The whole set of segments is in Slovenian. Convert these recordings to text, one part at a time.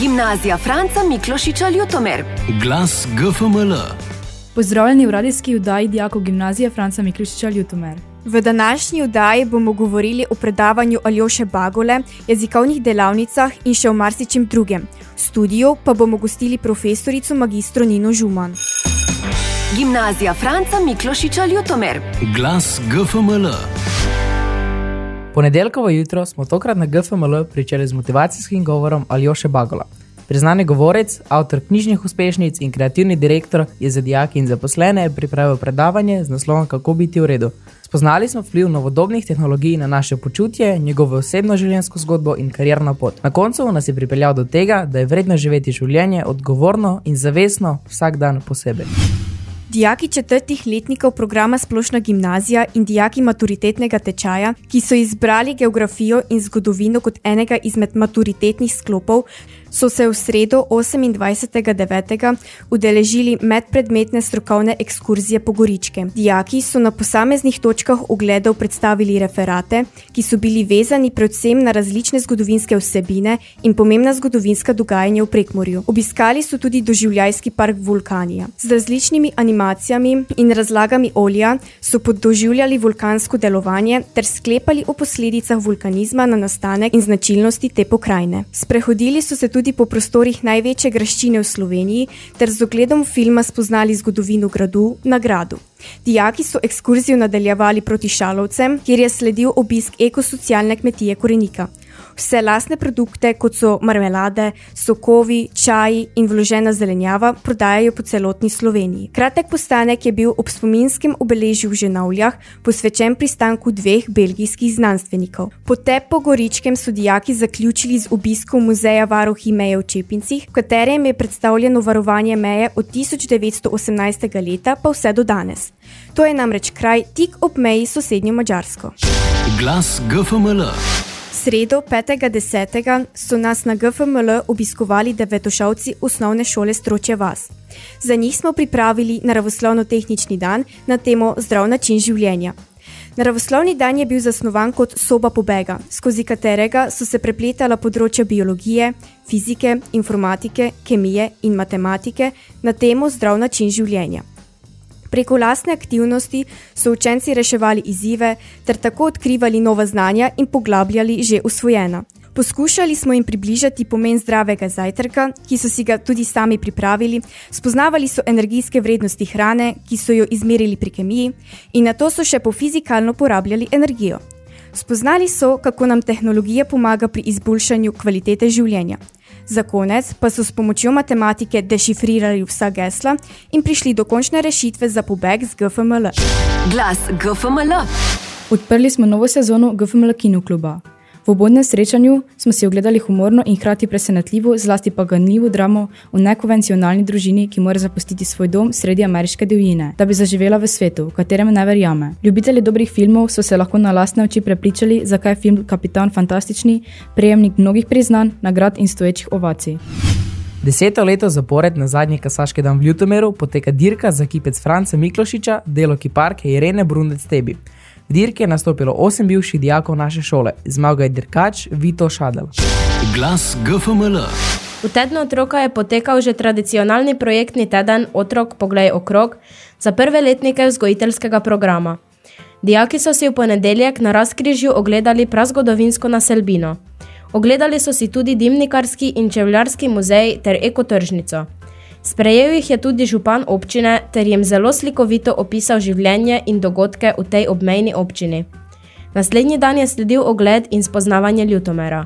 Gimnazija Franca Miklošiča Ljutomer. Glas GFML. Pozdravljeni v radijski vdaji dijakov Gimnazije Franca Miklošiča Ljutomer. V današnji vdaji bomo govorili o predavanju Aljoše Bagole, jezikovnih delavnicah in še o marsičem drugem. V studiu pa bomo gostili profesorico magistro Nino Žuman. Gimnazija Franca Miklošiča Ljutomer. Glas GFML. Ponedeljkovo jutro smo tokrat na GFML pričeli z motivacijskim govorom Aljoše Bagola. Priznani govorec, avtor knjižnih uspešnic in kreativni direktor je za dijake in zaposlene pripravil predavanje z naslovom Kako biti v redu. Spoznali smo vpliv novodobnih tehnologij na naše počutje, njegovo osebno življenjsko zgodbo in karjerno pot. Na koncu nas je pripeljal do tega, da je vredno živeti življenje odgovorno in zavestno vsak dan posebej. Dijaki četrtih letnikov programa Splošna gimnazija in dijaki maturitetnega tečaja, ki so izbrali geografijo in zgodovino kot enega izmed maturitetnih sklopov, so se v sredo 28.9. udeležili medpredmetne strokovne ekskurzije po Goričke. Dijaki so na posameznih točkah ogledov predstavili referate, ki so bili vezani predvsem na različne zgodovinske vsebine in pomembna zgodovinska dogajanja v Prekmorju. Obiskali so tudi doživljajski park Vulkanija. Z različnimi animacijami in razlagami olja so poddoživljali vulkansko delovanje ter sklepali o posledicah vulkanizma na nastanek in značilnosti te pokrajine. Sprehodili so se tudi tudi po prostorih največje graščine v Sloveniji ter z ogledom filma spoznali zgodovino gradu na gradu. Dijaki so ekskurzijo nadaljevali proti Šalovcem, kjer je sledil obisk ekosocialne kmetije Korenika. Vse lastne produkte, kot so marmelade, sokovi, čaji in vložena zelenjava, prodajajo po celotni Sloveniji. Kratek postanek je bil ob spominskem obeležju v Ženavljah posvečen pristanku dveh belgijskih znanstvenikov. Potep po Goričkem so dijaki zaključili z obiskom muzeja varuhi meje v Čepincih, v katerem je predstavljeno varovanje meje od 1918. leta pa vse do danes. To je namreč kraj tik ob meji sosednjo Mačarsko. Glas GFML sredo 5.10. so nas na GFML obiskovali devetošavci osnovne šole Stroče Vas. Za njih smo pripravili naravoslovno-tehnični dan na temo Zdrav način življenja. Naravoslovni dan je bil zasnovan kot soba pobega, skozi katerega so se prepletala področja biologije, fizike, informatike, kemije in matematike na temo Zdrav način življenja. Preko lastne aktivnosti so učenci reševali izzive ter tako odkrivali nova znanja in poglabljali že usvojena. Poskušali smo jim približati pomen zdravega zajtrka, ki so si ga tudi sami pripravili, spoznavali so energijske vrednosti hrane, ki so jo izmerili pri kemiji, in na to so še po fizikalno porabljali energijo. Spoznali so, kako nam tehnologija pomaga pri izboljšanju kvalitete življenja. Za konec pa so s pomočjo matematike dešifrirali vsa gesla in prišli do končne rešitve za pobeg z GFML. Glas GFML. Odprli smo novo sezono GFML Kinokluba. V obodnem srečanju smo si ogledali humorno in hkrati presenetljivo, zlasti pa ganljivo dramo o nekonvencionalni družini, ki mora zapustiti svoj dom sredi ameriške divjine, da bi zaživela v svetu, v katerem ne verjame. Ljubitelji dobrih filmov so se lahko na lastne oči prepričali, zakaj je film Kapitan fantastični, prejemnik mnogih priznanj, nagrad in stoječih ovacij. Deseto leto zapored na zadnji kasaški dan v Ljutomeru poteka dirka za kipec Franca Miklošiča, delo kiparke Irene Brundec Tebi. V dirki je nastopilo osem bivših dijakov naše šole, zmagal je dirkač Vito Šadel. Glas GFML. V tednu otroka je potekal že tradicionalni projektni teden Otrok poglej okrog za prve letnike vzgojiteljskega programa. Dijaki so si v ponedeljek na razkrižju ogledali prazgodovinsko naselbino. Ogledali so si tudi dimnikarski in čevljarski muzej ter ekotržnico. Sprejel jih je tudi župan občine ter jim zelo slikovito opisal življenje in dogodke v tej obmejni občini. Naslednji dan je sledil ogled in spoznavanje Ljutomera.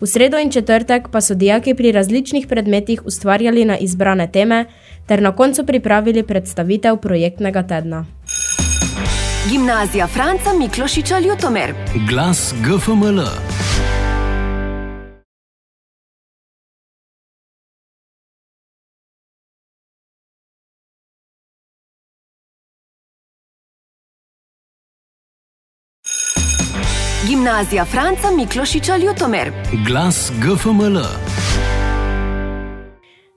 V sredo in četrtek pa so dijaki pri različnih predmetih ustvarjali na izbrane teme ter na koncu pripravili predstavitev projektnega tedna. Gimnazija Franca Miklošiča Ljutomer. Glas GFML. Gimnazija Franca Miklošiča Ljutomer. Glas GFML.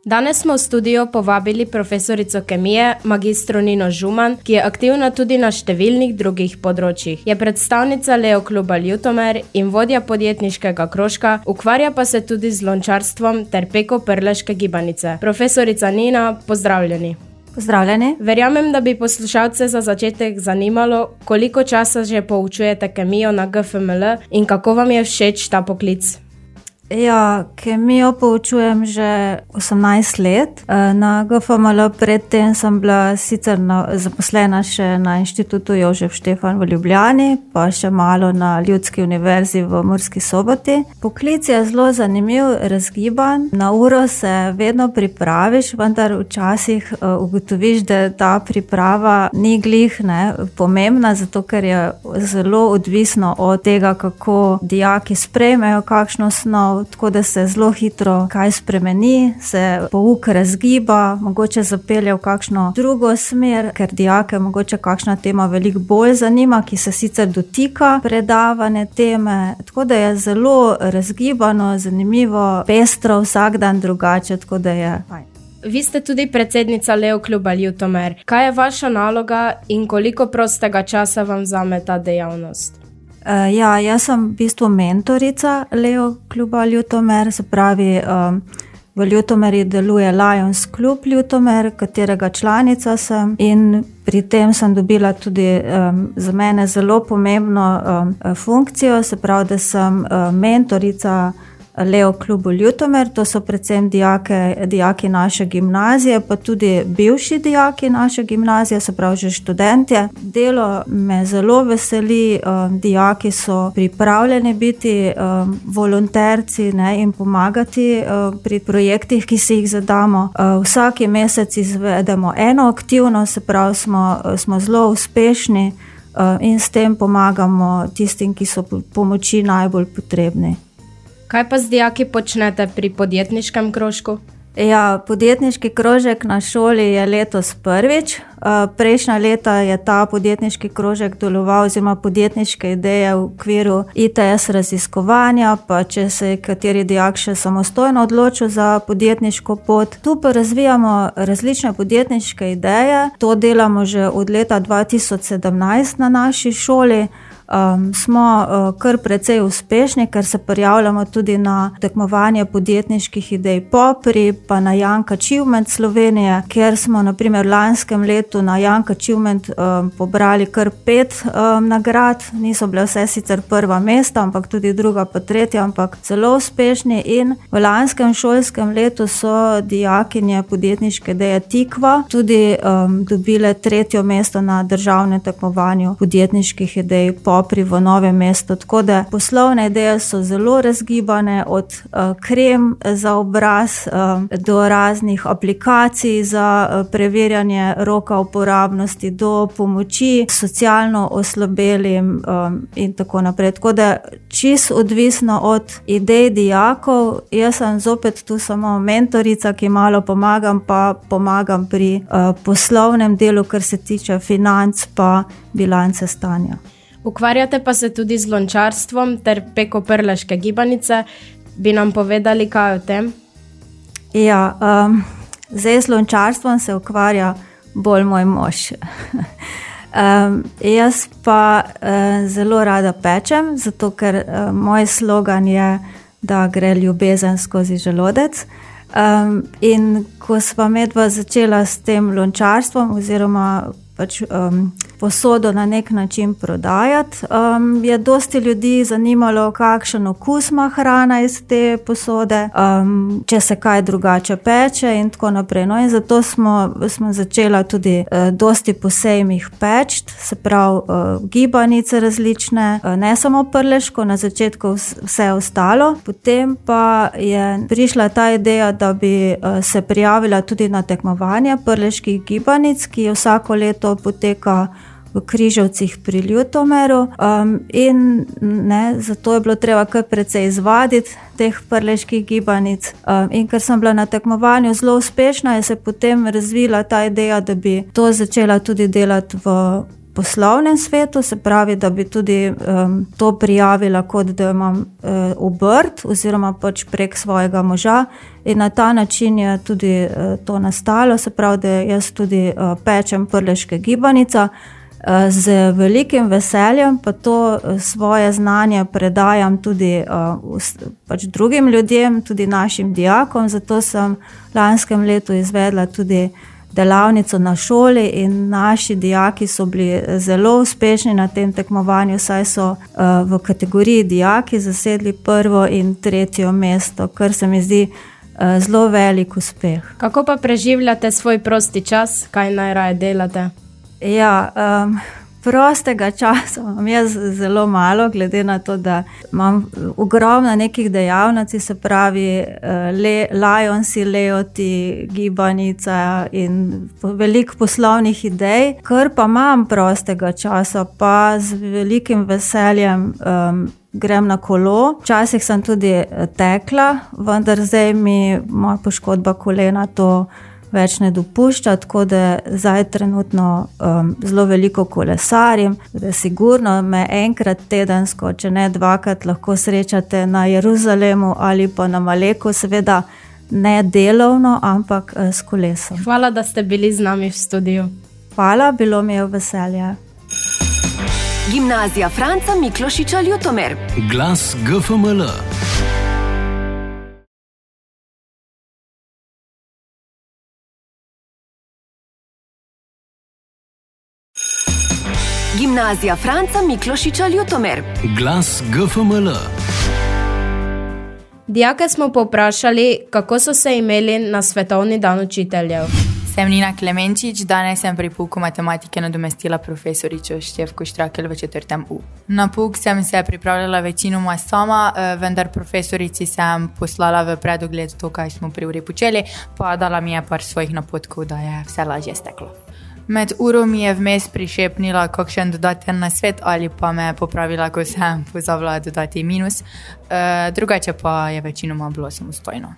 Danes smo v studio povabili profesorico kemije, magistro Nino Žuman, ki je aktivna tudi na številnih drugih področjih. Je predstavnica Leo kluba Ljutomer in vodja podjetniškega krožka, ukvarja pa se tudi z lončarstvom ter peko prleške gibanice. Profesorica Nina, pozdravljeni. Pozdravljeni. Verjamem, da bi poslušalce za začetek zanimalo, koliko časa že poučujete kemijo na GFML in kako vam je všeč ta poklic. Ja, kemijo poučujem že 18 let. Eh, na GFML predtem sem bila sicer na, zaposlena še na inštitutu Jožef Štefan v Ljubljani, pa še malo na Ljudski univerzi v Murski soboti. Poklic je zelo zanimiv, razgiban. Na uro se vedno pripraviš, vendar včasih uh, ugotoviš, da ta priprava ni glih ne, pomembna, zato ker je zelo odvisno od tega, kako dijaki sprejmejo kakšno snov tako da se zelo hitro kaj spremeni, se pouk razgiba, mogoče zapelje v kakšno drugo smer, ker dijake mogoče kakšna tema veliko bolj zanima, ki se sicer dotika predavane teme. Tako da je zelo razgibano, zanimivo, pestro, vsak dan drugače. Vi ste tudi predsednica Leo kluba Ljutomer. Kaj je vaša naloga in koliko prostega časa vam vzame ta dejavnost? Uh, ja, jaz sem v bistvu mentorica Leo kluba Ljutomer, se pravi, um, v Ljutomeri deluje Lions Club Ljutomer, katerega članica sem in pri tem sem dobila tudi um, za mene zelo pomembno um, funkcijo, se pravi, da sem uh, mentorica. Leo klubu Ljutomer, to so predvsem dijake, dijaki naše gimnazije, pa tudi bivši dijaki naše gimnazije, se pravi že študentje. Delo me zelo veseli, um, dijaki so pripravljeni biti um, volonterci ne, in pomagati um, pri projektih, ki si jih zadamo. Uh, vsaki mesec izvedemo eno aktivnost, se pravi, smo, smo zelo uspešni. Uh, in s tem pomagamo tistim, ki so pomoči najbolj potrebni. Kaj pa z dijaki počnete pri podjetniškem krožku? Ja, podjetniški krožek na šoli je letos prvič. Eh, prejšnja leta je ta podjetniški krožek deloval, oziroma podjetniške ideje v okviru ITS raziskovanja. Pa če se je kateri dijak še samostojno odločil za podjetniško pot, tu pa razvijamo različne podjetniške ideje. To delamo že od leta 2017 na naši šoli um, smo uh, kar precej uspešni, ker se prijavljamo tudi na tekmovanje podjetniških idej Popri, pa na Janka Achievement Slovenije, kjer smo naprimer v lanskem letu na Janka Achievement um, pobrali kar pet um, nagrad, niso bile vse sicer prva mesta, ampak tudi druga, pa tretja, ampak zelo uspešni. In v lanskem šolskem letu so dijakinje podjetniške ideje Tikva tudi um, dobile tretjo mesto na državnem tekmovanju podjetniških idej Popri opri v novem mestu. Tako da poslovne ideje so zelo razgibane, od uh, krem za obraz uh, do raznih aplikacij za uh, preverjanje roka uporabnosti, do pomoči socialno oslabelim um, in tako naprej. Tako da čist odvisno od idej dijakov, jaz sem zopet tu samo mentorica, ki malo pomagam, pa pomagam pri uh, poslovnem delu, kar se tiče financ pa bilance stanja. Ukvarjate pa se tudi z lončarstvom ter peko prleške gibanice. Bi nam povedali, kaj o tem? Ja, um, zdaj z lončarstvom se ukvarja bolj moj mož. um, jaz pa uh, zelo rada pečem, zato ker uh, moj slogan je, da gre ljubezen skozi želodec. Um, in ko smo medva začela s tem lončarstvom, oziroma pač, um, posodo na nek način prodajati. Um, je dosti ljudi zanimalo, kakšen okus ima hrana iz te posode, um, če se kaj drugače peče in tako naprej. No, in zato smo, smo začeli tudi uh, dosti posebnih peč, se pravi uh, gibanice različne, uh, ne samo prleško, na začetku vse ostalo. Potem pa je prišla ta ideja, da bi uh, se prijavila tudi na tekmovanje prleških gibanic, ki vsako leto poteka v Križovcih pri Ljutomeru. Um, in ne, zato je bilo treba kar precej izvaditi teh prleških gibanic. Um, in ker sem bila na tekmovanju zelo uspešna, je se potem razvila ta ideja, da bi to začela tudi delati v poslovnem svetu, se pravi, da bi tudi um, to prijavila, kot da imam uh, obrt oziroma pač prek svojega moža. In na ta način je tudi uh, to nastalo, se pravi, da jaz tudi uh, pečem prleške gibanice. Z velikim veseljem pa to svoje znanje predajam tudi uh, pač drugim ljudem, tudi našim dijakom. Zato sem lanskem letu izvedla tudi delavnico na šoli in naši dijaki so bili zelo uspešni na tem tekmovanju, saj so v kategoriji dijaki zasedli prvo in tretjo mesto, kar se mi zdi zelo velik uspeh. Kako pa preživljate svoj prosti čas, kaj najraje delate? Ja, um, Prostega časa imam jaz zelo malo, glede na to, da imam ogromno nekih dejavnosti, se pravi, eh, le, Lionsi, Leoti, gibanica in veliko poslovnih idej. Ker pa imam prostega časa, pa z velikim veseljem um, grem na kolo. Včasih sem tudi eh, tekla, vendar zdaj mi moja poškodba kolena to več ne dopušča, tako da zdaj trenutno um, zelo veliko kolesarim. Da sigurno me enkrat tedensko, če ne dvakrat, lahko srečate na Jeruzalemu ali pa na Maleku, seveda ne delovno, ampak uh, s kolesom. Hvala, da ste bili z nami v studiu. Hvala, bilo mi je veselje. Gimnazija Franca Miklošiča Ljutomer. Glas GFML. Gimnazija Franca Miklošiča Ljutomer. Glas GFML. Dijake smo povprašali, kako so se imeli na svetovni dan učiteljev. Sem Nina Klemenčič, danes sem pri pouku matematike nadomestila profesorico Števko Štrakel v četrtem U. Na pouk sem se pripravljala večinoma sama, eh, vendar profesorici sem poslala v predogled to, kaj smo pri uri počeli, pa dala mi je par svojih napotkov, da je vse lažje steklo. Med uro mi je vmes prišepnila kakšen dodaten na svet ali pa me popravila, ko sem pozabila dodati minus, e, drugače pa je večinoma bilo samostojno.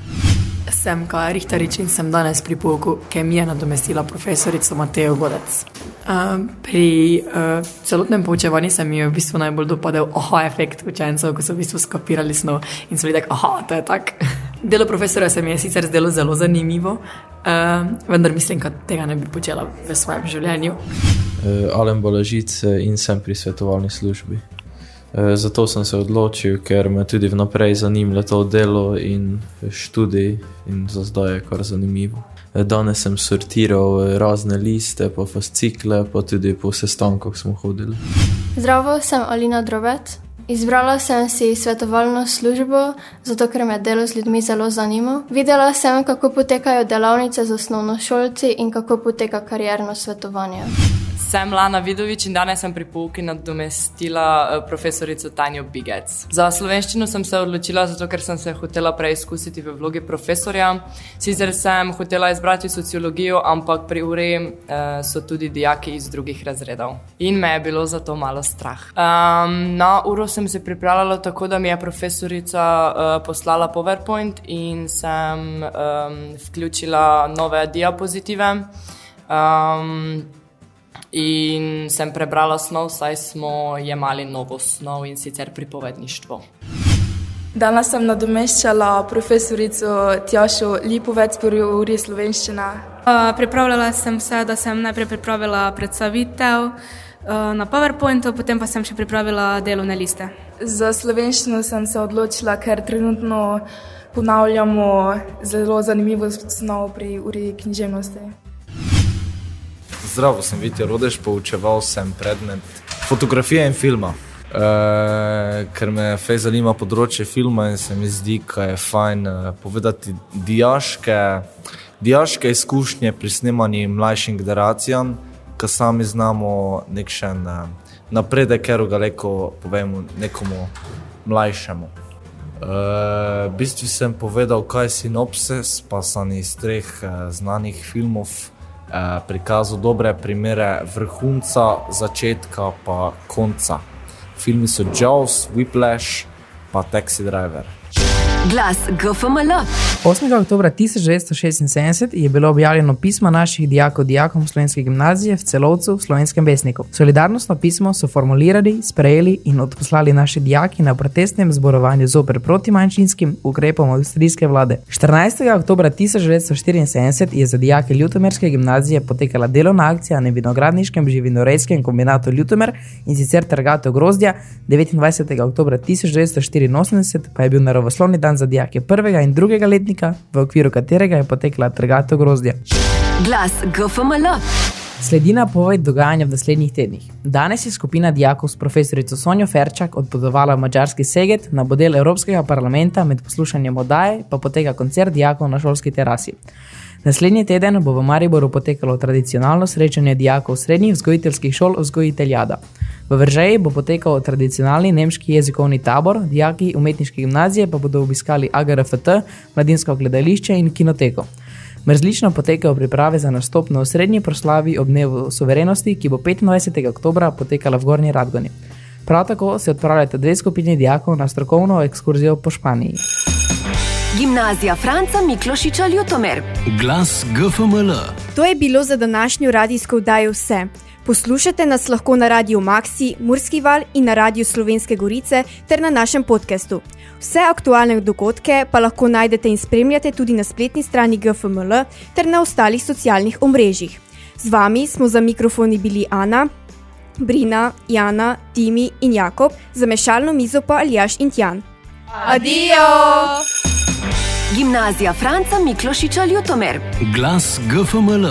Sem Kaj Rihtarič in sem danes pri pouku kemije nadomestila profesorico Matejo Godec. Uh, pri uh, celotnem poučevanju se mi je v bistvu najbolj dopadel oha efekt učencev, ko so v bistvu skopirali snov in so videli, aha, to je tako. Delo profesora se mi je sicer zdelo zelo zanimivo, uh, vendar mislim, da tega ne bi počela v svojem življenju. Uh, Alen Bolažic in sem pri svetovalni službi. Uh, zato sem se odločil, ker me tudi vnaprej zanima to delo in študij, in za zdaj je kar zanimivo. Danes sem sortiral razne liste, pa fascikle, pa tudi po sestankih smo hodili. Zdravo, sem Alina Drobet. Izbrala sem si svetovalno službo, zato ker me delo z ljudmi zelo zanima. Videla sem, kako potekajo delavnice z osnovnošolci in kako poteka karjerno svetovanje. Sem Lana Vidovič in danes sem pri pouki nadomestila eh, profesorico Tanjo Bigec. Za slovenščino sem se odločila zato, ker sem se hotela preizkusiti v vlogi profesorja. Sicer sem hotela izbrati sociologijo, ampak pri uri eh, so tudi dijaki iz drugih razredov. In me je bilo zato malo strah. Um, na uro sem se pripravljala tako, da mi je profesorica uh, poslala PowerPoint in sem um, vključila nove diapozitive. Um, in sem prebrala snov, saj smo jemali novo snov in sicer pripovedništvo. Danes sem nadomeščala profesorico Tjašo Lipovec pri uri slovenščina. Uh, pripravljala sem se, da sem najprej pripravila predstavitev uh, na PowerPointu, potem pa sem še pripravila delovne liste. Za slovenščino sem se odločila, ker trenutno ponavljamo zelo zanimivo snov pri uri književnosti. Zdravo, sem Vitja Rodež, poučeval sem predmet fotografije in filma. E, ker me fej zanima področje filma in se mi zdi, da je fajn e, povedati diaške, diaške izkušnje pri snemanju mlajšim generacijam, ki sami znamo nekšen e, napredek, ker ga lahko povemo nekomu mlajšemu. E, v bistvu sem povedal, kaj je sinopsis, pa sem iz treh e, znanih filmov. Eh, prikazal dobre primere vrhunca, začetka pa konca. Filmi so Jaws, Whiplash, pa Taxi Driver. Glas GFML. 8. oktober 1976 je bilo objavljeno pismo naših dijakov dijakom slovenske gimnazije v celovcu v slovenskem vesniku. Solidarnostno pismo so formulirali, sprejeli in odposlali naši dijaki na protestnem zborovanju zoper proti manjšinskim ukrepom avstrijske vlade. 14. oktober 1974 je za dijake Ljutomerske gimnazije potekala delovna akcija na vinogradniškem živinorejskem kombinatu Ljutomer in sicer trgatev grozdja. 29. oktober 1984 pa je bil naravoslovni dan za dijake prvega in drugega letnika, v okviru katerega je potekla trgatev grozdja. Glas GFML. Sledi napoved dogajanja v naslednjih tednih. Danes je skupina dijakov s profesorico Sonjo Ferčak odpotovala v mačarski Seget na model Evropskega parlamenta, med poslušanjem oddaje pa poteka koncert dijakov na šolski terasi. Naslednji teden bo v Mariboru potekalo tradicionalno srečanje dijakov srednjih vzgojiteljskih šol vzgojiteljada. V Vržeji bo potekal tradicionalni nemški jezikovni tabor, dijaki umetniške gimnazije pa bodo obiskali AGRFT, mladinsko gledališče in kinoteko. Mrzlično potekajo priprave za nastop na osrednji proslavi ob dnevu suverenosti, ki bo 25. oktober potekala v Gornji Radgoni. Prav tako se odpravljate dve skupini dijakov na strokovno ekskurzijo po Španiji. Gimnazija Franca Miklošiča Ljutomer. Glas GFML. To je bilo za današnjo radijsko vdajo vse. Poslušate nas lahko na radiju Maxi, Murski val in na radiju Slovenske Gorice ter na našem podkastu. Vse aktualne dogodke pa lahko najdete in spremljate tudi na spletni strani GFML ter na ostalih socialnih omrežjih. Z vami smo za mikrofoni bili Ana, Brina, Jana, Timi in Jakob, za mešalno mizo pa Aljaš in Tjan. Adijo! Gimnazija Franca Miklošiča Ljutomer. Glas GFML.